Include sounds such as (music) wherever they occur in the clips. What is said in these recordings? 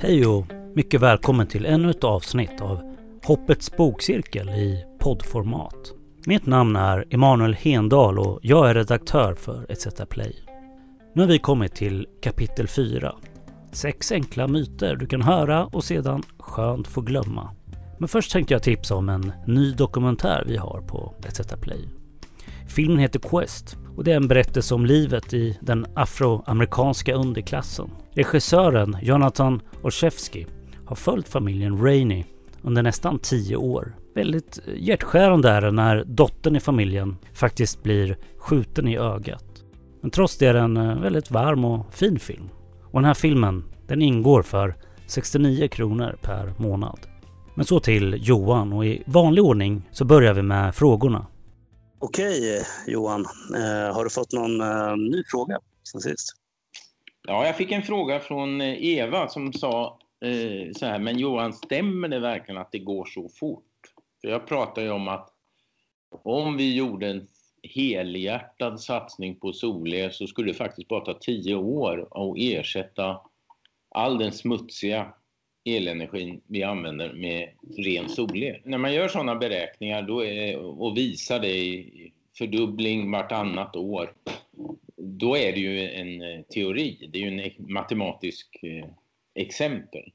Hej och mycket välkommen till ännu ett avsnitt av Hoppets bokcirkel i poddformat. Mitt namn är Emanuel Hendal och jag är redaktör för ETC Play. Nu har vi kommit till kapitel 4. Sex enkla myter du kan höra och sedan skönt få glömma. Men först tänkte jag tipsa om en ny dokumentär vi har på ETC Play. Filmen heter Quest och det är en berättelse om livet i den afroamerikanska underklassen. Regissören Jonathan Olszewski har följt familjen Rainey under nästan tio år. Väldigt eh, hjärtskärande är det när dottern i familjen faktiskt blir skjuten i ögat. Men trots det är det en eh, väldigt varm och fin film. Och den här filmen, den ingår för 69 kronor per månad. Men så till Johan och i vanlig ordning så börjar vi med frågorna. Okej Johan, eh, har du fått någon eh, ny fråga sen sist? Ja, jag fick en fråga från eh, Eva som sa eh, så här, men Johan, stämmer det verkligen att det går så fort? För jag pratar ju om att om vi gjorde en helhjärtad satsning på solel så skulle det faktiskt bara ta tio år att ersätta all den smutsiga elenergin vi använder med ren solel. När man gör sådana beräkningar då är, och visar det i fördubbling vartannat år, då är det ju en eh, teori, det är ju en matematisk eh, exempel.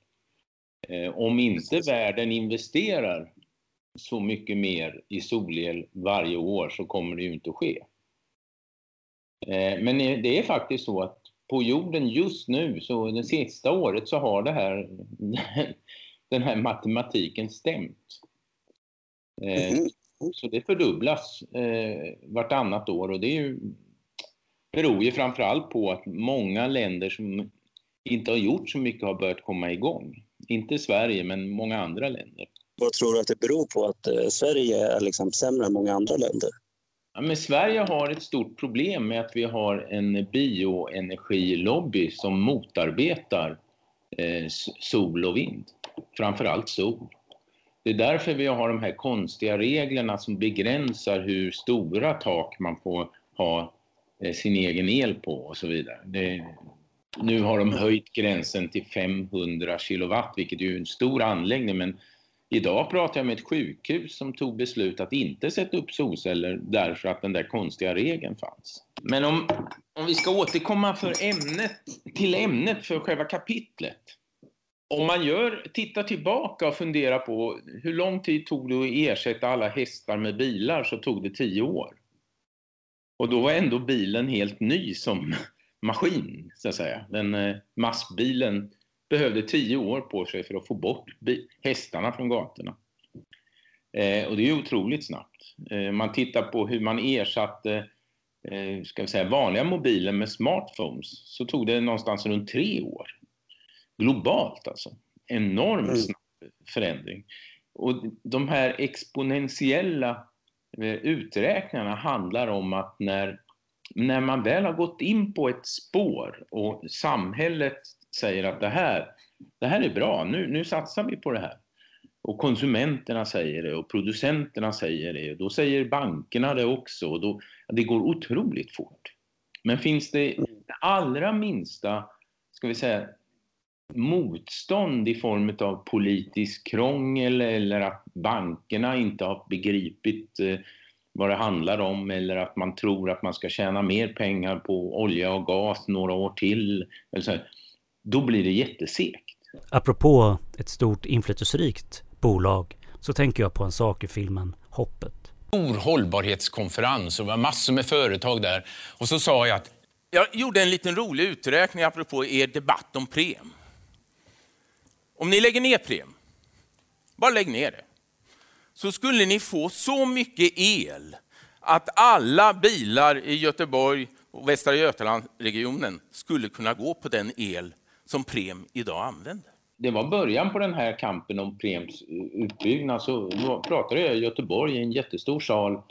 Eh, om inte världen investerar så mycket mer i solel varje år så kommer det ju inte att ske. Men det är faktiskt så att på jorden just nu, så det sista året, så har det här, (laughs) den här matematiken stämt. Mm. Så det fördubblas eh, vartannat år och det är ju, beror ju framförallt på att många länder som inte har gjort så mycket har börjat komma igång. Inte Sverige, men många andra länder. Vad tror du att det beror på att eh, Sverige är liksom sämre än många andra länder? Ja, men Sverige har ett stort problem med att vi har en bioenergilobby som motarbetar eh, sol och vind. Framförallt sol. Det är därför vi har de här konstiga reglerna som begränsar hur stora tak man får ha eh, sin egen el på och så vidare. Det, nu har de höjt gränsen till 500 kilowatt, vilket är ju en stor anläggning, men Idag pratade jag med ett sjukhus som tog beslut att inte sätta upp solceller därför att den där konstiga regeln fanns. Men om, om vi ska återkomma för ämnet, till ämnet för själva kapitlet. Om man gör, tittar tillbaka och funderar på hur lång tid tog det att ersätta alla hästar med bilar så tog det tio år. Och då var ändå bilen helt ny som (laughs) maskin, så att säga. Den eh, massbilen behövde tio år på sig för att få bort hästarna från gatorna. Eh, och det är otroligt snabbt. Eh, man tittar på hur man ersatte eh, ska vi säga, vanliga mobiler med smartphones så tog det någonstans runt tre år. Globalt alltså. Enormt mm. snabb förändring. Och de här exponentiella eh, uträkningarna handlar om att när, när man väl har gått in på ett spår och samhället säger att det här, det här är bra, nu, nu satsar vi på det här. Och konsumenterna säger det och producenterna säger det och då säger bankerna det också. Och då, det går otroligt fort. Men finns det det allra minsta, ska vi säga, motstånd i form av politisk krångel eller att bankerna inte har begripit eh, vad det handlar om eller att man tror att man ska tjäna mer pengar på olja och gas några år till. Eller så då blir det jättesegt. Apropå ett stort inflytelserikt bolag så tänker jag på en sak i filmen Hoppet. Stor hållbarhetskonferens och det var massor med företag där. Och så sa jag att jag gjorde en liten rolig uträkning apropå er debatt om Prem. Om ni lägger ner Prem, bara lägg ner det, så skulle ni få så mycket el att alla bilar i Göteborg och Västra Götalandsregionen skulle kunna gå på den el som Prem idag använder. Det var början på den här kampen om Prems utbyggnad. Så pratade jag i Göteborg i en jättestor sal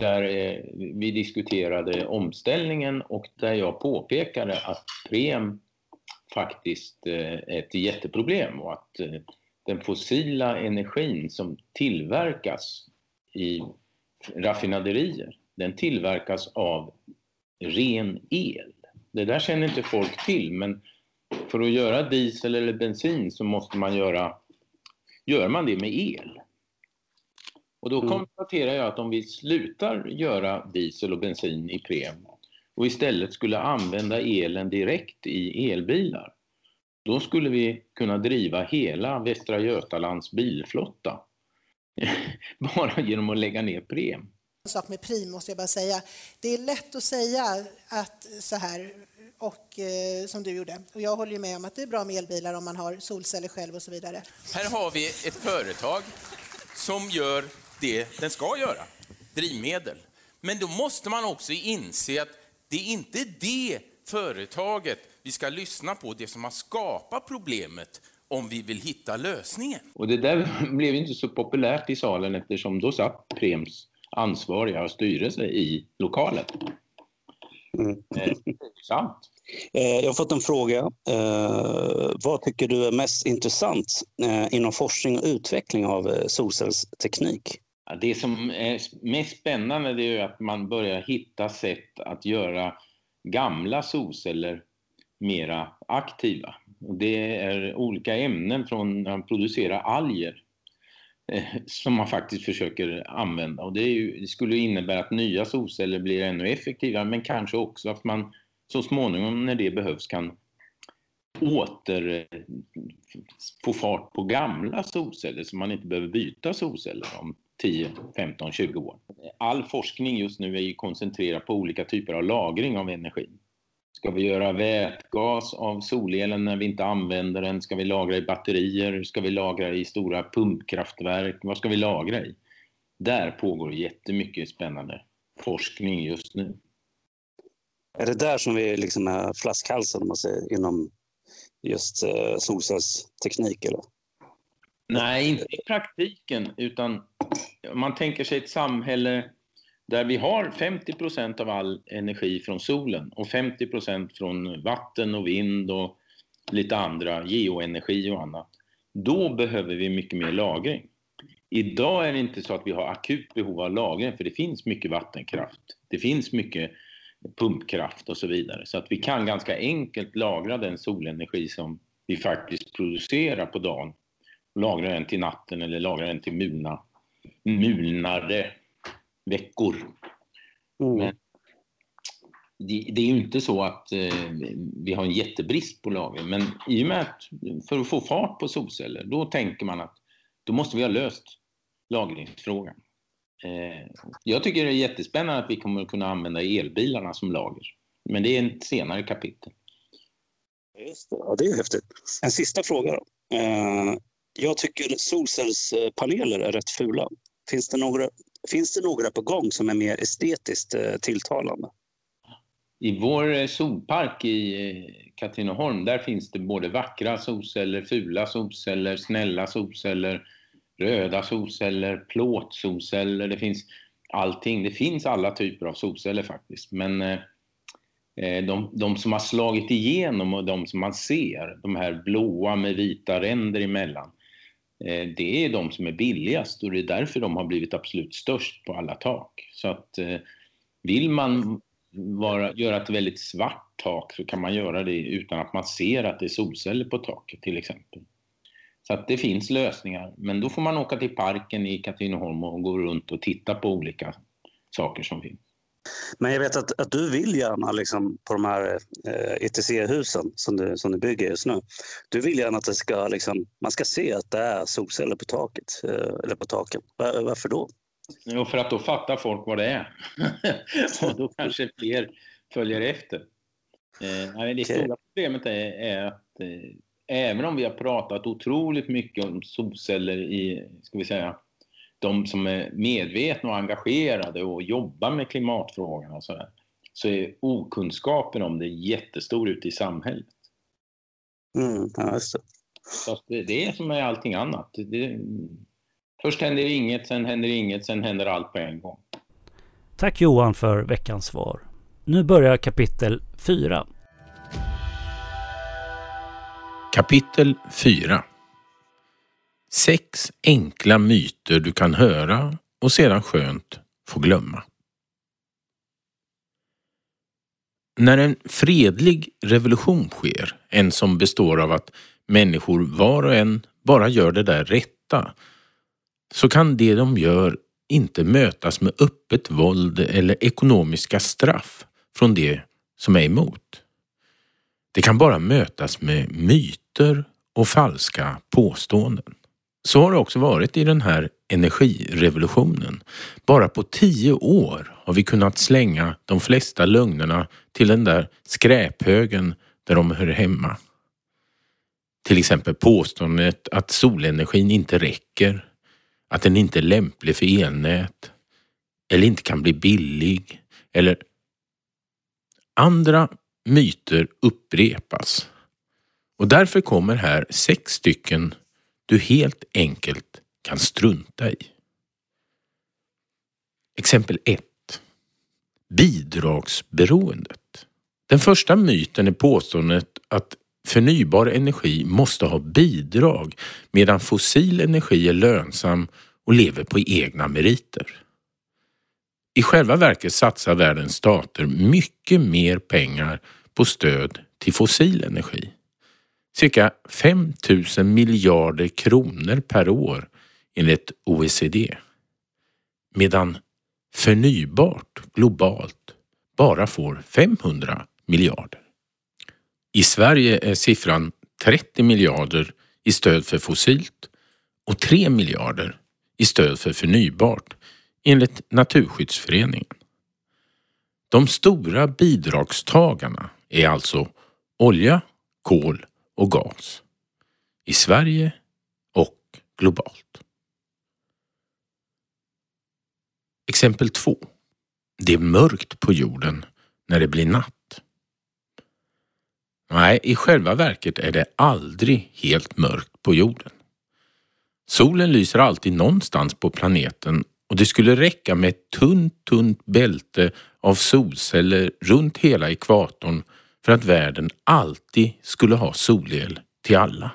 där eh, vi diskuterade omställningen och där jag påpekade att Prem faktiskt eh, är ett jätteproblem och att eh, den fossila energin som tillverkas i raffinaderier, den tillverkas av ren el. Det där känner inte folk till, men för att göra diesel eller bensin så måste man göra, gör man det med el. Och då mm. konstaterar jag att om vi slutar göra diesel och bensin i Prem och istället skulle använda elen direkt i elbilar, då skulle vi kunna driva hela Västra Götalands bilflotta (laughs) bara genom att lägga ner Prem. En sak med Prim måste jag bara säga. Det är lätt att säga att så här, och, eh, som du gjorde. Och jag håller ju med om att det är bra med elbilar om man har solceller själv och så vidare. Här har vi ett företag som gör det den ska göra, drivmedel. Men då måste man också inse att det är inte det företaget vi ska lyssna på, det som har skapat problemet, om vi vill hitta lösningen. Och det där (laughs) blev inte så populärt i salen eftersom då satt Prems ansvariga styrelse i lokalen. Mm. Eh, sant. Eh, jag har fått en fråga. Eh, vad tycker du är mest intressant inom forskning och utveckling av solcellsteknik? Det som är mest spännande är att man börjar hitta sätt att göra gamla solceller mera aktiva. Det är olika ämnen från att producera alger eh, Eh, som man faktiskt försöker använda. Och det, ju, det, skulle innebära att nya solceller blir ännu effektivare men kanske också att man så småningom när det behövs kan åter eh, få fart på gamla solceller så man inte behöver byta solceller om 10, 15, 20 år. All forskning just nu är ju koncentrerad på olika typer av lagring av energi. Ska vi göra vätgas av solelen när vi inte använder den? Ska vi lagra i batterier? Ska vi lagra i stora pumpkraftverk? Vad ska vi lagra i? Där pågår jättemycket spännande forskning just nu. Är det där som vi liksom är flaskhalsen om man säger, inom just eh, solcellsteknik? Eller? Nej, inte i praktiken, utan man tänker sig ett samhälle där vi har 50% av all energi från solen och 50% från vatten och vind och lite andra, geoenergi och annat, då behöver vi mycket mer lagring. Idag är det inte så att vi har akut behov av lagring, för det finns mycket vattenkraft. Det finns mycket pumpkraft och så vidare. Så att vi kan ganska enkelt lagra den solenergi som vi faktiskt producerar på dagen. Lagra den till natten eller lagra den till mulna, mulnare veckor. Mm. Men det, det, är ju inte så att eh, vi har en jättebrist på lagring, men i och med att för att få fart på solceller, då tänker man att då måste vi ha löst lagringsfrågan. Eh, jag tycker det är jättespännande att vi kommer att kunna använda elbilarna som lager, men det är ett senare kapitel. Just det, ja, det är häftigt. En sista fråga då. Eh, jag tycker solcellspaneler är rätt fula. Finns det några Finns det några på gång som är mer estetiskt eh, tilltalande? I vår eh, solpark i eh, Katrineholm, där finns det både vackra solceller, fula solceller, snälla solceller, röda solceller, plåtsolceller. Det finns allting. Det finns alla typer av solceller faktiskt. Men de, de, som har slagit igenom och de som man ser, de här blåa med vita ränder emellan, Eh, det är de som är billigast och det är därför de har blivit absolut störst på alla tak. Så att eh, vill man vara, göra ett väldigt svart tak så kan man göra det utan att man ser att det är solceller på taket till exempel. Så att det finns lösningar, men då får man åka till parken i Katrineholm och gå runt och titta på olika saker som finns. Men jag vet att, att du vill gärna liksom, på de här eh, ETC-husen som du, som du bygger just nu. Du vill gärna att det ska, liksom, man ska se att det är solceller på taket. Eh, eller på taken. Var, varför då? Jo, för att då fattar folk vad det är. (laughs) och då kanske fler följer efter. Eh, det okay. stora problemet är, är att eh, även om vi har pratat otroligt mycket om solceller i, ska vi säga, de som är medvetna och engagerade och jobbar med klimatfrågan och sådär, så är okunskapen om det jättestor ute i samhället. Mm, ja, just det. det är som med allting annat. Det, först händer inget, sen händer inget, sen händer allt på en gång. Tack Johan för veckans svar. Nu börjar kapitel 4. Kapitel 4 Sex enkla myter du kan höra och sedan skönt få glömma. När en fredlig revolution sker, en som består av att människor var och en bara gör det där rätta, så kan det de gör inte mötas med öppet våld eller ekonomiska straff från det som är emot. Det kan bara mötas med myter och falska påståenden. Så har det också varit i den här energirevolutionen. Bara på tio år har vi kunnat slänga de flesta lögnerna till den där skräphögen där de hör hemma. Till exempel påståendet att solenergin inte räcker, att den inte är lämplig för elnät eller inte kan bli billig eller andra myter upprepas. Och därför kommer här sex stycken du helt enkelt kan strunta i. Exempel 1. Bidragsberoendet. Den första myten är påståendet att förnybar energi måste ha bidrag medan fossil energi är lönsam och lever på egna meriter. I själva verket satsar världens stater mycket mer pengar på stöd till fossil energi. Cirka 5 000 miljarder kronor per år enligt OECD. Medan förnybart globalt bara får 500 miljarder. I Sverige är siffran 30 miljarder i stöd för fossilt och 3 miljarder i stöd för förnybart enligt Naturskyddsföreningen. De stora bidragstagarna är alltså olja, kol och gas. I Sverige och globalt. Exempel 2. Det är mörkt på jorden när det blir natt. Nej, i själva verket är det aldrig helt mörkt på jorden. Solen lyser alltid någonstans på planeten och det skulle räcka med ett tunt, tunt bälte av solceller runt hela ekvatorn för att världen alltid skulle ha solel till alla.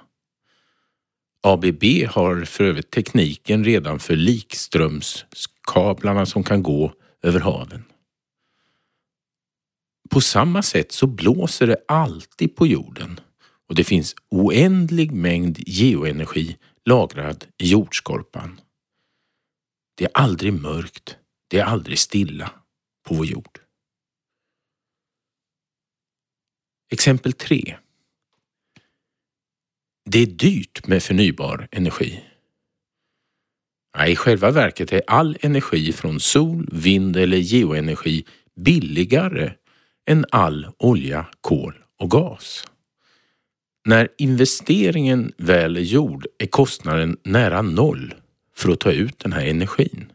ABB har för övrigt tekniken redan för likströmskablarna som kan gå över haven. På samma sätt så blåser det alltid på jorden och det finns oändlig mängd geoenergi lagrad i jordskorpan. Det är aldrig mörkt, det är aldrig stilla på vår jord. Exempel 3. Det är dyrt med förnybar energi. Nej, i själva verket är all energi från sol, vind eller geoenergi billigare än all olja, kol och gas. När investeringen väl är gjord är kostnaden nära noll för att ta ut den här energin.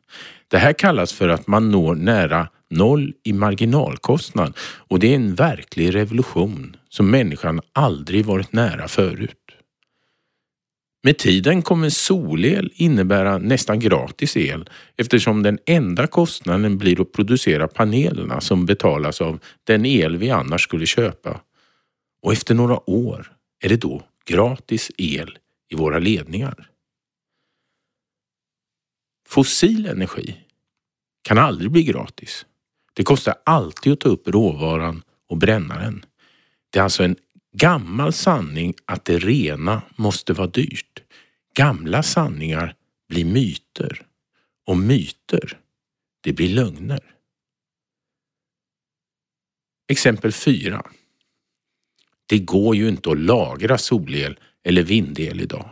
Det här kallas för att man når nära noll i marginalkostnad och det är en verklig revolution som människan aldrig varit nära förut. Med tiden kommer solel innebära nästan gratis el eftersom den enda kostnaden blir att producera panelerna som betalas av den el vi annars skulle köpa. Och efter några år är det då gratis el i våra ledningar. Fossil energi kan aldrig bli gratis. Det kostar alltid att ta upp råvaran och bränna den. Det är alltså en gammal sanning att det rena måste vara dyrt. Gamla sanningar blir myter och myter, det blir lögner. Exempel 4. Det går ju inte att lagra solel eller vindel idag.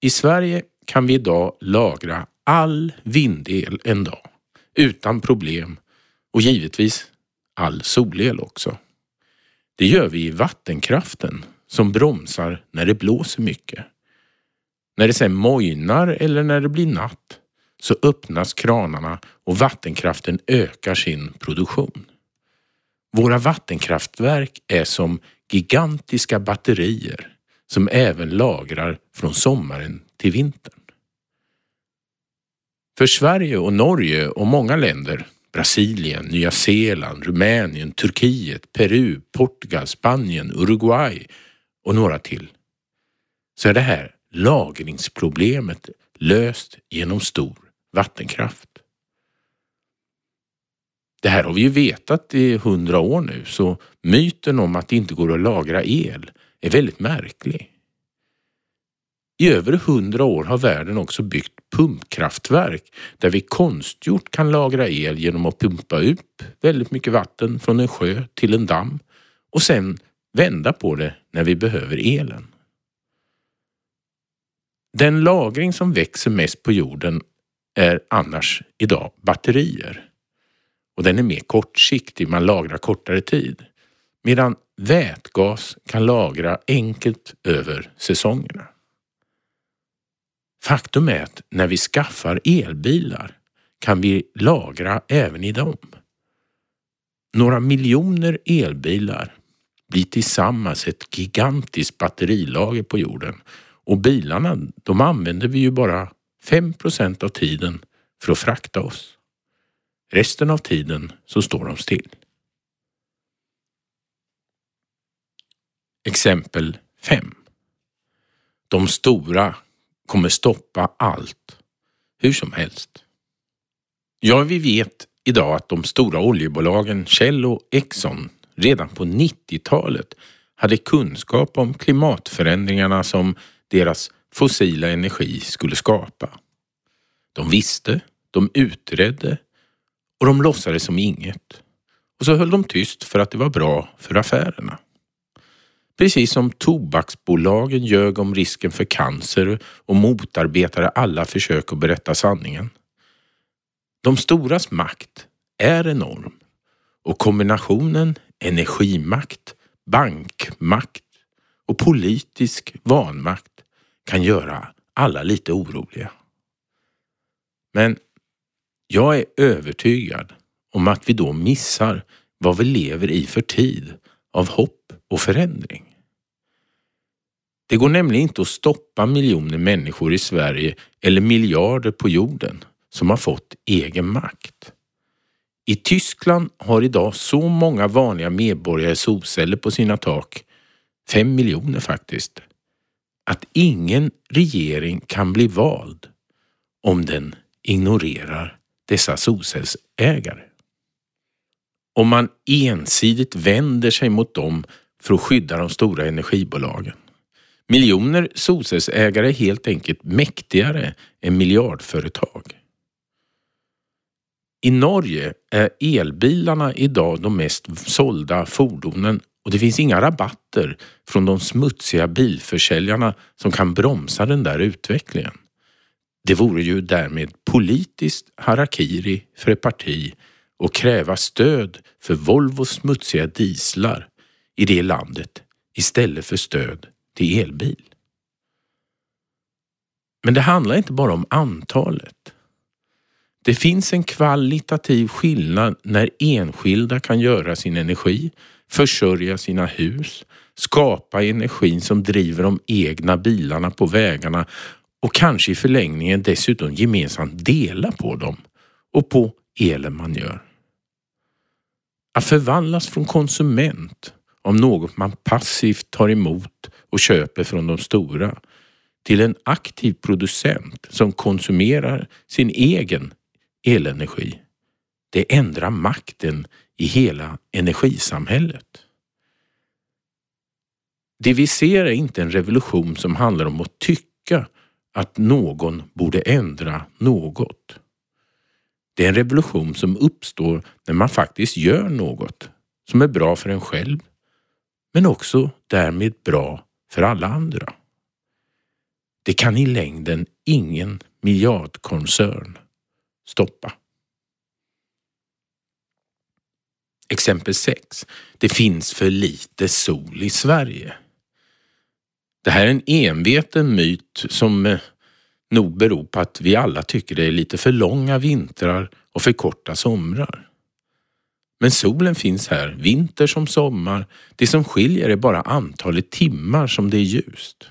I Sverige kan vi idag lagra all vindel en dag utan problem och givetvis all solel också. Det gör vi i vattenkraften som bromsar när det blåser mycket. När det sen mojnar eller när det blir natt så öppnas kranarna och vattenkraften ökar sin produktion. Våra vattenkraftverk är som gigantiska batterier som även lagrar från sommaren till vintern. För Sverige och Norge och många länder, Brasilien, Nya Zeeland, Rumänien, Turkiet, Peru, Portugal, Spanien, Uruguay och några till, så är det här lagringsproblemet löst genom stor vattenkraft. Det här har vi ju vetat i hundra år nu så myten om att det inte går att lagra el är väldigt märklig. I över hundra år har världen också byggt pumpkraftverk där vi konstgjort kan lagra el genom att pumpa upp väldigt mycket vatten från en sjö till en damm och sen vända på det när vi behöver elen. Den lagring som växer mest på jorden är annars idag batterier. Och den är mer kortsiktig, man lagrar kortare tid. Medan vätgas kan lagra enkelt över säsongerna. Faktum är att när vi skaffar elbilar kan vi lagra även i dem. Några miljoner elbilar blir tillsammans ett gigantiskt batterilager på jorden och bilarna, de använder vi ju bara 5% av tiden för att frakta oss. Resten av tiden så står de still. Exempel 5. De stora kommer stoppa allt, hur som helst. Ja, vi vet idag att de stora oljebolagen Shell och Exxon redan på 90-talet hade kunskap om klimatförändringarna som deras fossila energi skulle skapa. De visste, de utredde och de låtsades som inget. Och så höll de tyst för att det var bra för affärerna. Precis som tobaksbolagen ljög om risken för cancer och motarbetade alla försök att berätta sanningen. De storas makt är enorm och kombinationen energimakt, bankmakt och politisk vanmakt kan göra alla lite oroliga. Men jag är övertygad om att vi då missar vad vi lever i för tid av hopp och förändring. Det går nämligen inte att stoppa miljoner människor i Sverige eller miljarder på jorden som har fått egen makt. I Tyskland har idag så många vanliga medborgare solceller på sina tak, fem miljoner faktiskt, att ingen regering kan bli vald om den ignorerar dessa solcellsägare. Om man ensidigt vänder sig mot dem för att skydda de stora energibolagen. Miljoner solcellsägare är helt enkelt mäktigare än miljardföretag. I Norge är elbilarna idag de mest sålda fordonen och det finns inga rabatter från de smutsiga bilförsäljarna som kan bromsa den där utvecklingen. Det vore ju därmed politiskt harakiri för ett parti att kräva stöd för Volvos smutsiga dieslar i det landet istället för stöd till elbil. Men det handlar inte bara om antalet. Det finns en kvalitativ skillnad när enskilda kan göra sin energi, försörja sina hus, skapa energin som driver de egna bilarna på vägarna och kanske i förlängningen dessutom gemensamt dela på dem och på elen man gör. Att förvandlas från konsument om något man passivt tar emot och köper från de stora till en aktiv producent som konsumerar sin egen elenergi. Det ändrar makten i hela energisamhället. Det vi ser är inte en revolution som handlar om att tycka att någon borde ändra något. Det är en revolution som uppstår när man faktiskt gör något som är bra för en själv, men också därmed bra för alla andra. Det kan i längden ingen miljardkoncern stoppa. Exempel 6. Det finns för lite sol i Sverige. Det här är en enveten myt som eh, nog beror på att vi alla tycker det är lite för långa vintrar och för korta somrar. Men solen finns här, vinter som sommar. Det som skiljer är bara antalet timmar som det är ljust.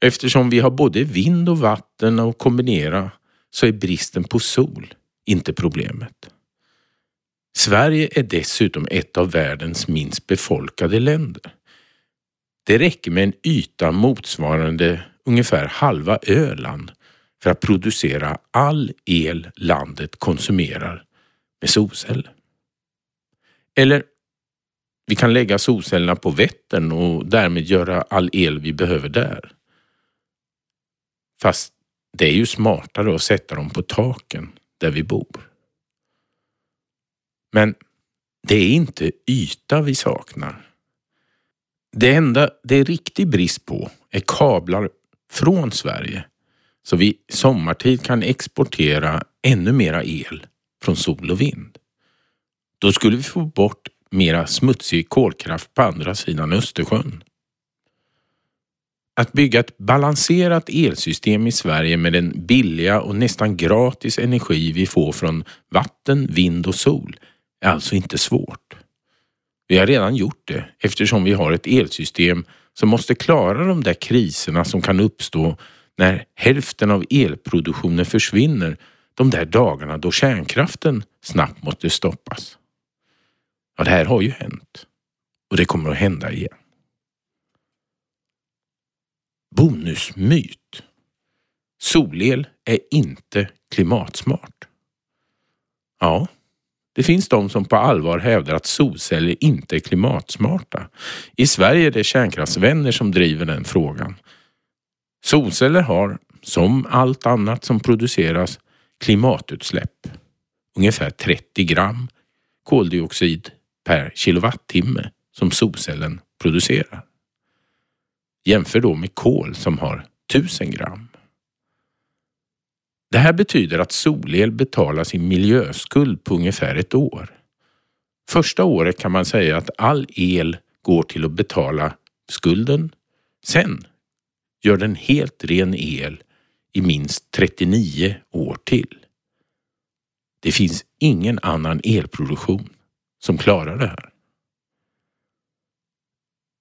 Eftersom vi har både vind och vatten att kombinera så är bristen på sol inte problemet. Sverige är dessutom ett av världens minst befolkade länder. Det räcker med en yta motsvarande ungefär halva Öland för att producera all el landet konsumerar med solceller. Eller vi kan lägga solcellerna på Vättern och därmed göra all el vi behöver där. Fast det är ju smartare att sätta dem på taken där vi bor. Men det är inte yta vi saknar. Det enda det är riktig brist på är kablar från Sverige så vi sommartid kan exportera ännu mera el från sol och vind. Då skulle vi få bort mera smutsig kolkraft på andra sidan Östersjön. Att bygga ett balanserat elsystem i Sverige med den billiga och nästan gratis energi vi får från vatten, vind och sol är alltså inte svårt. Vi har redan gjort det eftersom vi har ett elsystem som måste klara de där kriserna som kan uppstå när hälften av elproduktionen försvinner de där dagarna då kärnkraften snabbt måste stoppas. Ja, det här har ju hänt och det kommer att hända igen. Bonusmyt. Solel är inte klimatsmart. Ja, det finns de som på allvar hävdar att solceller inte är klimatsmarta. I Sverige är det kärnkraftsvänner som driver den frågan. Solceller har, som allt annat som produceras, klimatutsläpp. Ungefär 30 gram koldioxid per kilowattimme som solcellen producerar. Jämför då med kol som har 1000 gram. Det här betyder att solel betalar sin miljöskuld på ungefär ett år. Första året kan man säga att all el går till att betala skulden. Sen gör den helt ren el i minst 39 år till. Det finns ingen annan elproduktion som klarar det här.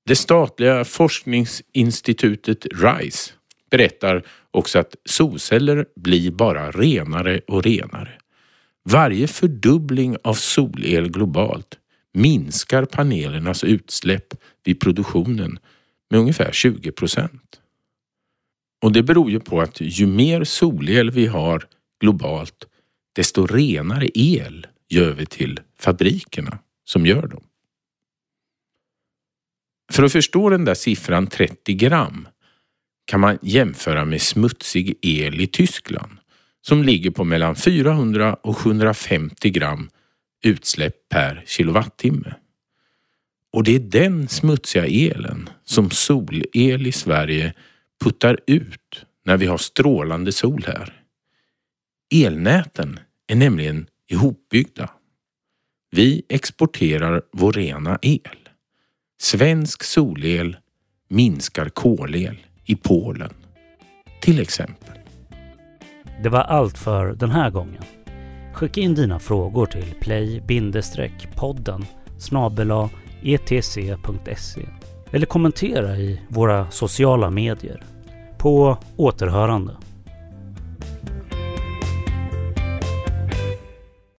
Det statliga forskningsinstitutet RISE berättar också att solceller blir bara renare och renare. Varje fördubbling av solel globalt minskar panelernas utsläpp vid produktionen med ungefär 20 procent. Och det beror ju på att ju mer solel vi har globalt, desto renare el gör vi till fabrikerna som gör dem. För att förstå den där siffran 30 gram kan man jämföra med smutsig el i Tyskland som ligger på mellan 400 och 750 gram utsläpp per kilowattimme. Och det är den smutsiga elen som solel i Sverige puttar ut när vi har strålande sol här. Elnäten är nämligen ihopbyggda. Vi exporterar vår rena el. Svensk solel minskar kolel i Polen. Till exempel. Det var allt för den här gången. Skicka in dina frågor till play-podden snabela etc.se e eller kommentera i våra sociala medier. På återhörande.